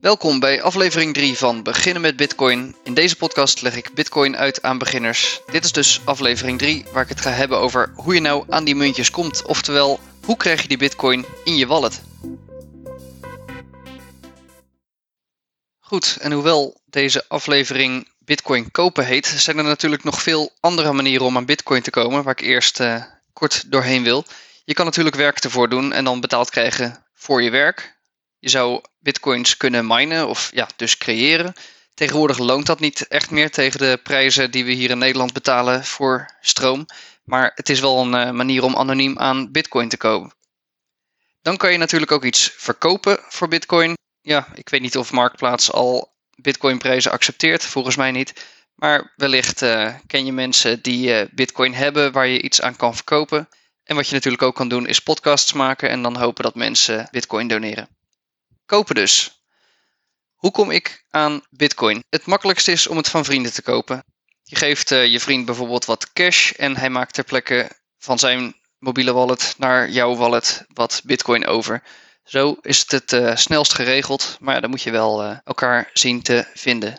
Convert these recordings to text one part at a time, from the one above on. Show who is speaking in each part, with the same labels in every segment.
Speaker 1: Welkom bij aflevering 3 van Beginnen met Bitcoin. In deze podcast leg ik Bitcoin uit aan beginners. Dit is dus aflevering 3 waar ik het ga hebben over hoe je nou aan die muntjes komt. Oftewel, hoe krijg je die Bitcoin in je wallet? Goed, en hoewel deze aflevering Bitcoin kopen heet, zijn er natuurlijk nog veel andere manieren om aan Bitcoin te komen, waar ik eerst uh, kort doorheen wil. Je kan natuurlijk werk ervoor doen en dan betaald krijgen voor je werk. Je zou bitcoins kunnen minen of ja, dus creëren. Tegenwoordig loont dat niet echt meer tegen de prijzen die we hier in Nederland betalen voor stroom. Maar het is wel een uh, manier om anoniem aan bitcoin te komen. Dan kan je natuurlijk ook iets verkopen voor bitcoin. Ja, ik weet niet of Marktplaats al bitcoinprijzen accepteert, volgens mij niet. Maar wellicht uh, ken je mensen die uh, bitcoin hebben waar je iets aan kan verkopen. En wat je natuurlijk ook kan doen is podcasts maken en dan hopen dat mensen bitcoin doneren. Kopen dus. Hoe kom ik aan Bitcoin? Het makkelijkste is om het van vrienden te kopen. Je geeft uh, je vriend bijvoorbeeld wat cash en hij maakt ter plekke van zijn mobiele wallet naar jouw wallet wat Bitcoin over. Zo is het het uh, snelst geregeld, maar dan moet je wel uh, elkaar zien te vinden.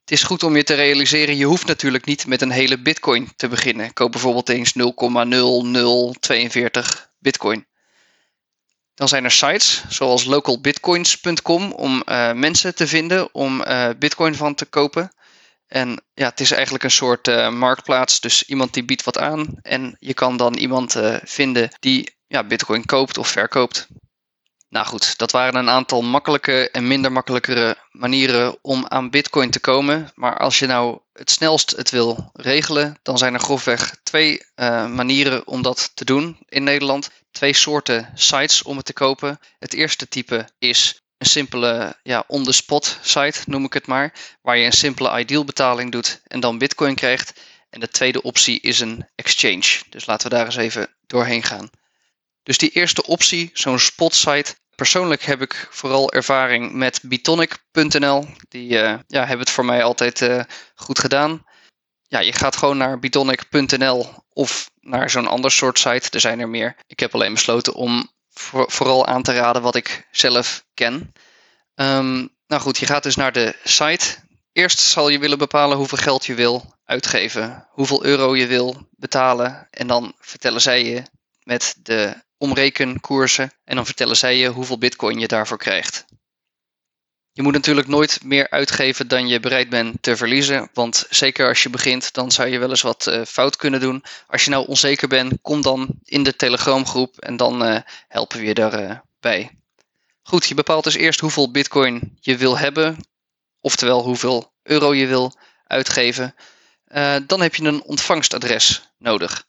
Speaker 1: Het is goed om je te realiseren, je hoeft natuurlijk niet met een hele Bitcoin te beginnen. Koop bijvoorbeeld eens 0,0042 Bitcoin. Dan zijn er sites zoals localbitcoins.com om uh, mensen te vinden om uh, bitcoin van te kopen. En ja, het is eigenlijk een soort uh, marktplaats. Dus iemand die biedt wat aan. En je kan dan iemand vinden die ja, bitcoin koopt of verkoopt. Nou goed, dat waren een aantal makkelijke en minder makkelijkere manieren om aan bitcoin te komen. Maar als je nou het snelst het wil regelen, dan zijn er grofweg twee manieren om dat te doen in Nederland twee soorten sites om het te kopen. Het eerste type is een simpele ja, on-the-spot site, noem ik het maar, waar je een simpele ideal betaling doet en dan bitcoin krijgt. En de tweede optie is een exchange. Dus laten we daar eens even doorheen gaan. Dus die eerste optie, zo'n spot site. Persoonlijk heb ik vooral ervaring met bitonic.nl. Die uh, ja, hebben het voor mij altijd uh, goed gedaan ja, je gaat gewoon naar bitonic.nl of naar zo'n ander soort site. Er zijn er meer. Ik heb alleen besloten om vooral aan te raden wat ik zelf ken. Um, nou goed, je gaat dus naar de site. Eerst zal je willen bepalen hoeveel geld je wil uitgeven, hoeveel euro je wil betalen. En dan vertellen zij je met de omrekenkoersen. En dan vertellen zij je hoeveel bitcoin je daarvoor krijgt. Je moet natuurlijk nooit meer uitgeven dan je bereid bent te verliezen. Want zeker als je begint, dan zou je wel eens wat uh, fout kunnen doen. Als je nou onzeker bent, kom dan in de Telegram-groep en dan uh, helpen we je daarbij. Goed, je bepaalt dus eerst hoeveel bitcoin je wil hebben. Oftewel hoeveel euro je wil uitgeven. Eh, dan heb je een ontvangstadres nodig.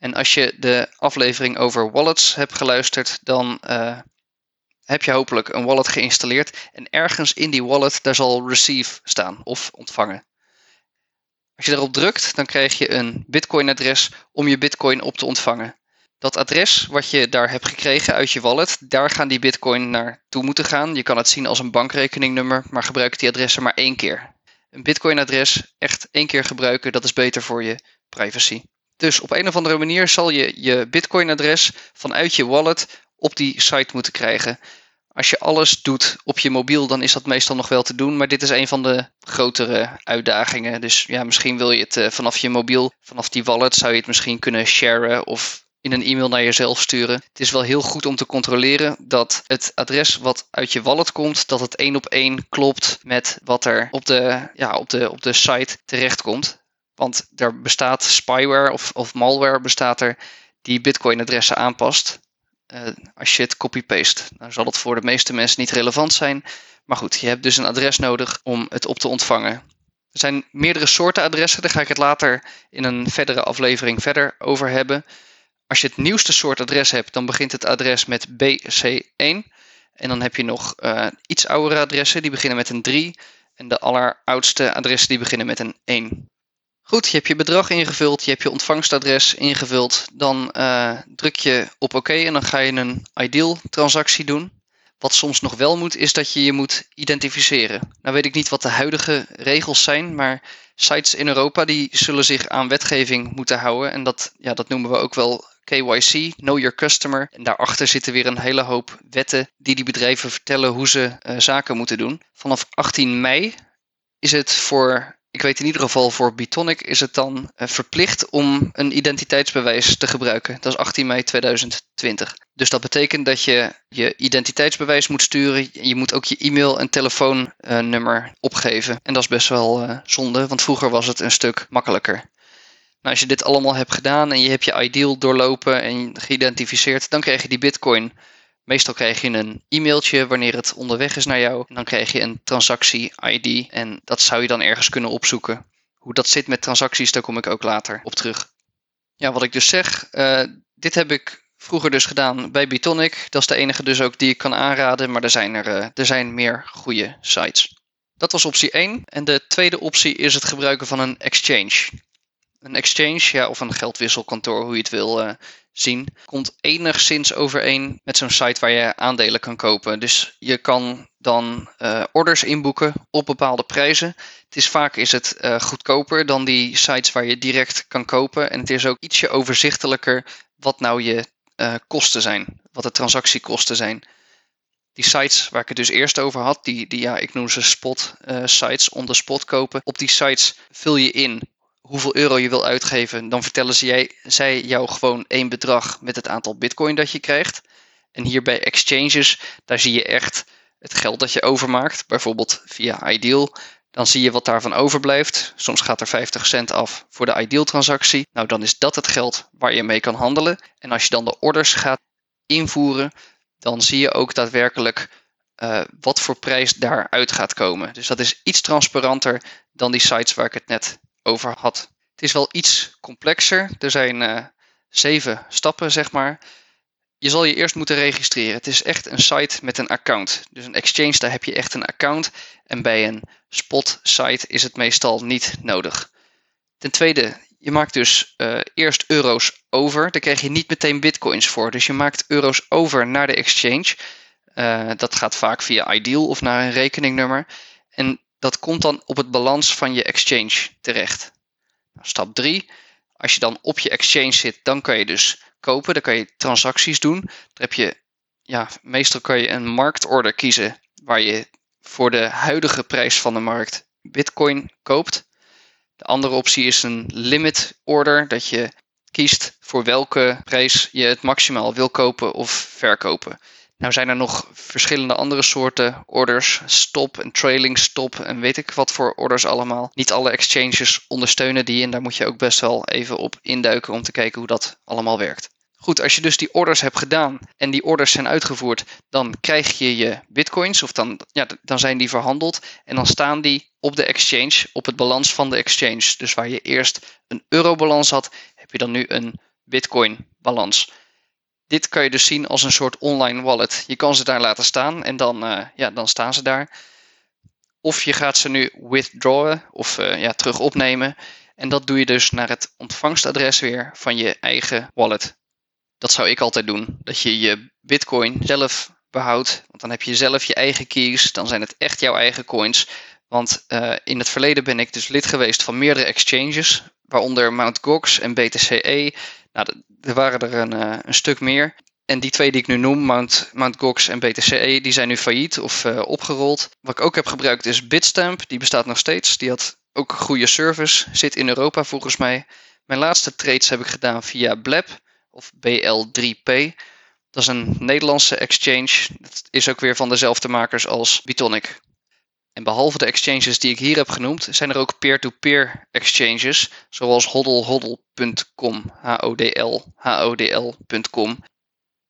Speaker 1: En als je de aflevering over wallets hebt geluisterd, dan heb je hopelijk een wallet geïnstalleerd. En ergens in die wallet, daar zal receive staan of ontvangen. Als je daarop drukt, dan krijg je een Bitcoin-adres om je Bitcoin op te ontvangen. Dat adres wat je daar hebt gekregen uit je wallet, daar gaan die Bitcoin naartoe moeten gaan. Je kan het zien als een bankrekeningnummer, maar gebruik die adressen maar één keer. Een Bitcoin-adres echt één keer gebruiken, dat is beter voor je privacy. Dus op een of andere manier zal je je Bitcoin-adres vanuit je wallet op die site moeten krijgen. Als je alles doet op je mobiel, dan is dat meestal nog wel te doen. Maar dit is een van de grotere uitdagingen. Dus ja, misschien wil je het uh, vanaf je mobiel, vanaf die wallet, zou je het misschien kunnen sharen of in een e-mail naar jezelf sturen. Het is wel heel goed om te controleren dat het adres wat uit je wallet komt, dat het één op één klopt met wat er op de, ja, op de, op de site terechtkomt. Want er bestaat spyware of, of malware bestaat er die Bitcoin-adressen aanpast. Uh, als je het copy-paste. Dan zal het voor de meeste mensen niet relevant zijn. Maar goed, je hebt dus een adres nodig om het op te ontvangen. Er zijn meerdere soorten adressen, daar ga ik het later in een verdere aflevering verder over hebben. Als je het nieuwste soort adres hebt, dan begint het adres met BC1. En dan heb je nog uh, iets oudere adressen, die beginnen met een 3. En de alleroudste adressen die beginnen met een 1. Goed, je hebt je bedrag ingevuld, je hebt je ontvangstadres ingevuld. Dan uh, druk je op oké en dan ga je een ideal transactie doen. Wat soms nog wel moet, is dat je je moet identificeren. Nou weet ik niet wat de huidige regels zijn, maar sites in Europa die zullen zich aan wetgeving moeten houden. En dat, ja, dat noemen we ook wel KYC, Know Your Customer. En daarachter zitten weer een hele hoop wetten die die bedrijven vertellen hoe ze uh, zaken moeten doen. Vanaf 18 mei is het voor ik weet in ieder geval voor Bitonic is het dan uh, verplicht om een identiteitsbewijs te gebruiken. Dat is 18 mei 2020. Dus dat betekent dat je je identiteitsbewijs moet sturen. Je moet ook je e-mail en telefoonnummer opgeven. En dat is best wel uh, zonde, want vroeger was het een stuk makkelijker. Nou, als je dit allemaal hebt gedaan en je hebt je ideal doorlopen en geïdentificeerd, dan krijg je die bitcoin Meestal krijg je een e-mailtje wanneer het onderweg is naar jou. En dan krijg je een transactie-ID. En dat zou je dan ergens kunnen opzoeken. Hoe dat zit met transacties, daar kom ik ook later op terug. Ja, wat ik dus zeg, uh, dit heb ik vroeger dus gedaan bij Bitonic. Dat is de enige dus ook die ik kan aanraden. Maar er zijn, er, uh, er zijn meer goede sites. Dat was optie 1. En de tweede optie is het gebruiken van een exchange. Een exchange, ja, of een geldwisselkantoor, hoe je het wil uh, zien, komt enigszins overeen met zo'n site waar je aandelen kan kopen. Dus je kan dan uh, orders inboeken op bepaalde prijzen. Het is vaak is het uh, goedkoper dan die sites waar je direct kan kopen. En het is ook ietsje overzichtelijker wat nou je uh, kosten zijn, wat de transactiekosten zijn. Die sites waar ik het dus eerst over had, die, die ja, ik noem ze spot sites, on the spot kopen. Op die sites vul je in hoeveel euro je wil uitgeven, dan vertellen ze zij jou gewoon één bedrag met het aantal bitcoin dat je krijgt. En hier bij exchanges, daar zie je echt het geld dat je overmaakt, bijvoorbeeld via Ideal. Dan zie je wat daarvan overblijft. Soms gaat er 50 cent af voor de Ideal transactie. Nou, dan is dat het geld waar je mee kan handelen. En als je dan de orders gaat invoeren, dan zie je ook daadwerkelijk uh, wat voor prijs daaruit gaat komen. Dus dat is iets transparanter dan die sites waar ik het net over had. Het is wel iets complexer. Er zijn uh, zeven stappen, zeg maar. Je zal je eerst moeten registreren. Het is echt een site met een account. Dus een exchange, daar heb je echt een account. En bij een spot site is het meestal niet nodig. Ten tweede, je maakt dus uh, eerst euro's over. Daar krijg je niet meteen bitcoins voor. Dus je maakt euro's over naar de exchange. Uh, dat gaat vaak via Ideal of naar een rekeningnummer. En dat komt dan op het balans van je exchange terecht. Nou, stap 3. Als je dan op je exchange zit, dan kan je dus kopen. Dan kan je transacties doen. Dan heb je, ja, meestal kan je een marktorder kiezen waar je voor de huidige prijs van de markt Bitcoin koopt. De andere optie is een limit order, dat je kiest voor welke prijs je het maximaal wil kopen of verkopen. Nou zijn er nog verschillende andere soorten orders, stop en trailing stop en weet ik wat voor orders allemaal. Niet alle exchanges ondersteunen die en daar moet je ook best wel even op induiken om te kijken hoe dat allemaal werkt. Goed, als je dus die orders hebt gedaan en die orders zijn uitgevoerd, dan krijg je je bitcoins of dan, ja, dan zijn die verhandeld en dan staan die op de exchange, op het balans van de exchange. Dus waar je eerst een eurobalans had, heb je dan nu een bitcoin balans dit kan je dus zien als een soort online wallet. Je kan ze daar laten staan en dan, uh, ja, dan staan ze daar. Of je gaat ze nu withdrawen of uh, ja, terug opnemen. En dat doe je dus naar het ontvangstadres weer van je eigen wallet. Dat zou ik altijd doen. Dat je je bitcoin zelf behoudt. Want dan heb je zelf je eigen keys. Dan zijn het echt jouw eigen coins. Want uh, in het verleden ben ik dus lid geweest van meerdere exchanges. Waaronder Mt. Gox en BTCE. Nou, er waren er een, uh, een stuk meer. En die twee die ik nu noem, Mount, Mount Gox en BTCE, die zijn nu failliet of uh, opgerold. Wat ik ook heb gebruikt is Bitstamp. Die bestaat nog steeds. Die had ook goede service. Zit in Europa volgens mij. Mijn laatste trades heb ik gedaan via Blab of BL3P. Dat is een Nederlandse exchange. Dat is ook weer van dezelfde makers als Bitonic. En behalve de exchanges die ik hier heb genoemd, zijn er ook peer-to-peer exchanges, zoals hodlhodl.com, H-O-D-L, H-O-D-L.com.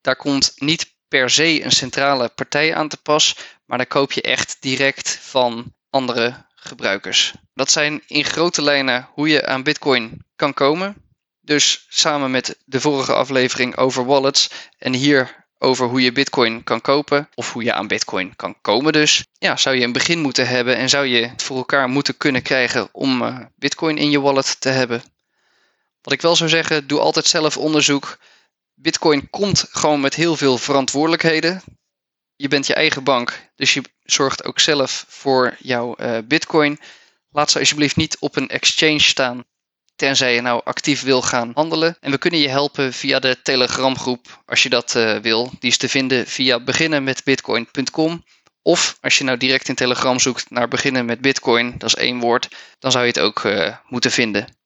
Speaker 1: Daar komt niet per se een centrale partij aan te pas, maar daar koop je echt direct van andere gebruikers. Dat zijn in grote lijnen hoe je aan Bitcoin kan komen. Dus samen met de vorige aflevering over wallets en hier over hoe je Bitcoin kan kopen of hoe je aan Bitcoin kan komen dus. Ja, zou je een begin moeten hebben en zou je het voor elkaar moeten kunnen krijgen om uh, Bitcoin in je wallet te hebben. Wat ik wel zou zeggen, doe altijd zelf onderzoek. Bitcoin komt gewoon met heel veel verantwoordelijkheden. Je bent je eigen bank, dus je zorgt ook zelf voor jouw uh, Bitcoin. Laat ze alsjeblieft niet op een exchange staan tenzij je nou actief wil gaan handelen. En we kunnen je helpen via de Telegram groep als je dat uh, wil. Die is te vinden via beginnenmetbitcoin.com. Of als je nou direct in Telegram zoekt naar beginnen met Bitcoin, dat is één woord, dan zou je het ook uh, moeten vinden.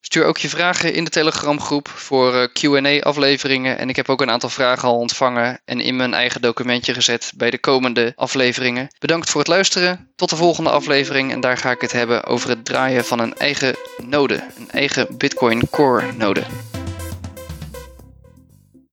Speaker 1: Stuur ook je vragen in de Telegram groep voor uh, QA afleveringen. En ik heb ook een aantal vragen al ontvangen en in mijn eigen documentje gezet bij de komende afleveringen. Bedankt voor het luisteren. Tot de volgende aflevering. En daar ga ik het hebben over het draaien van een eigen node. Een eigen Bitcoin Core node.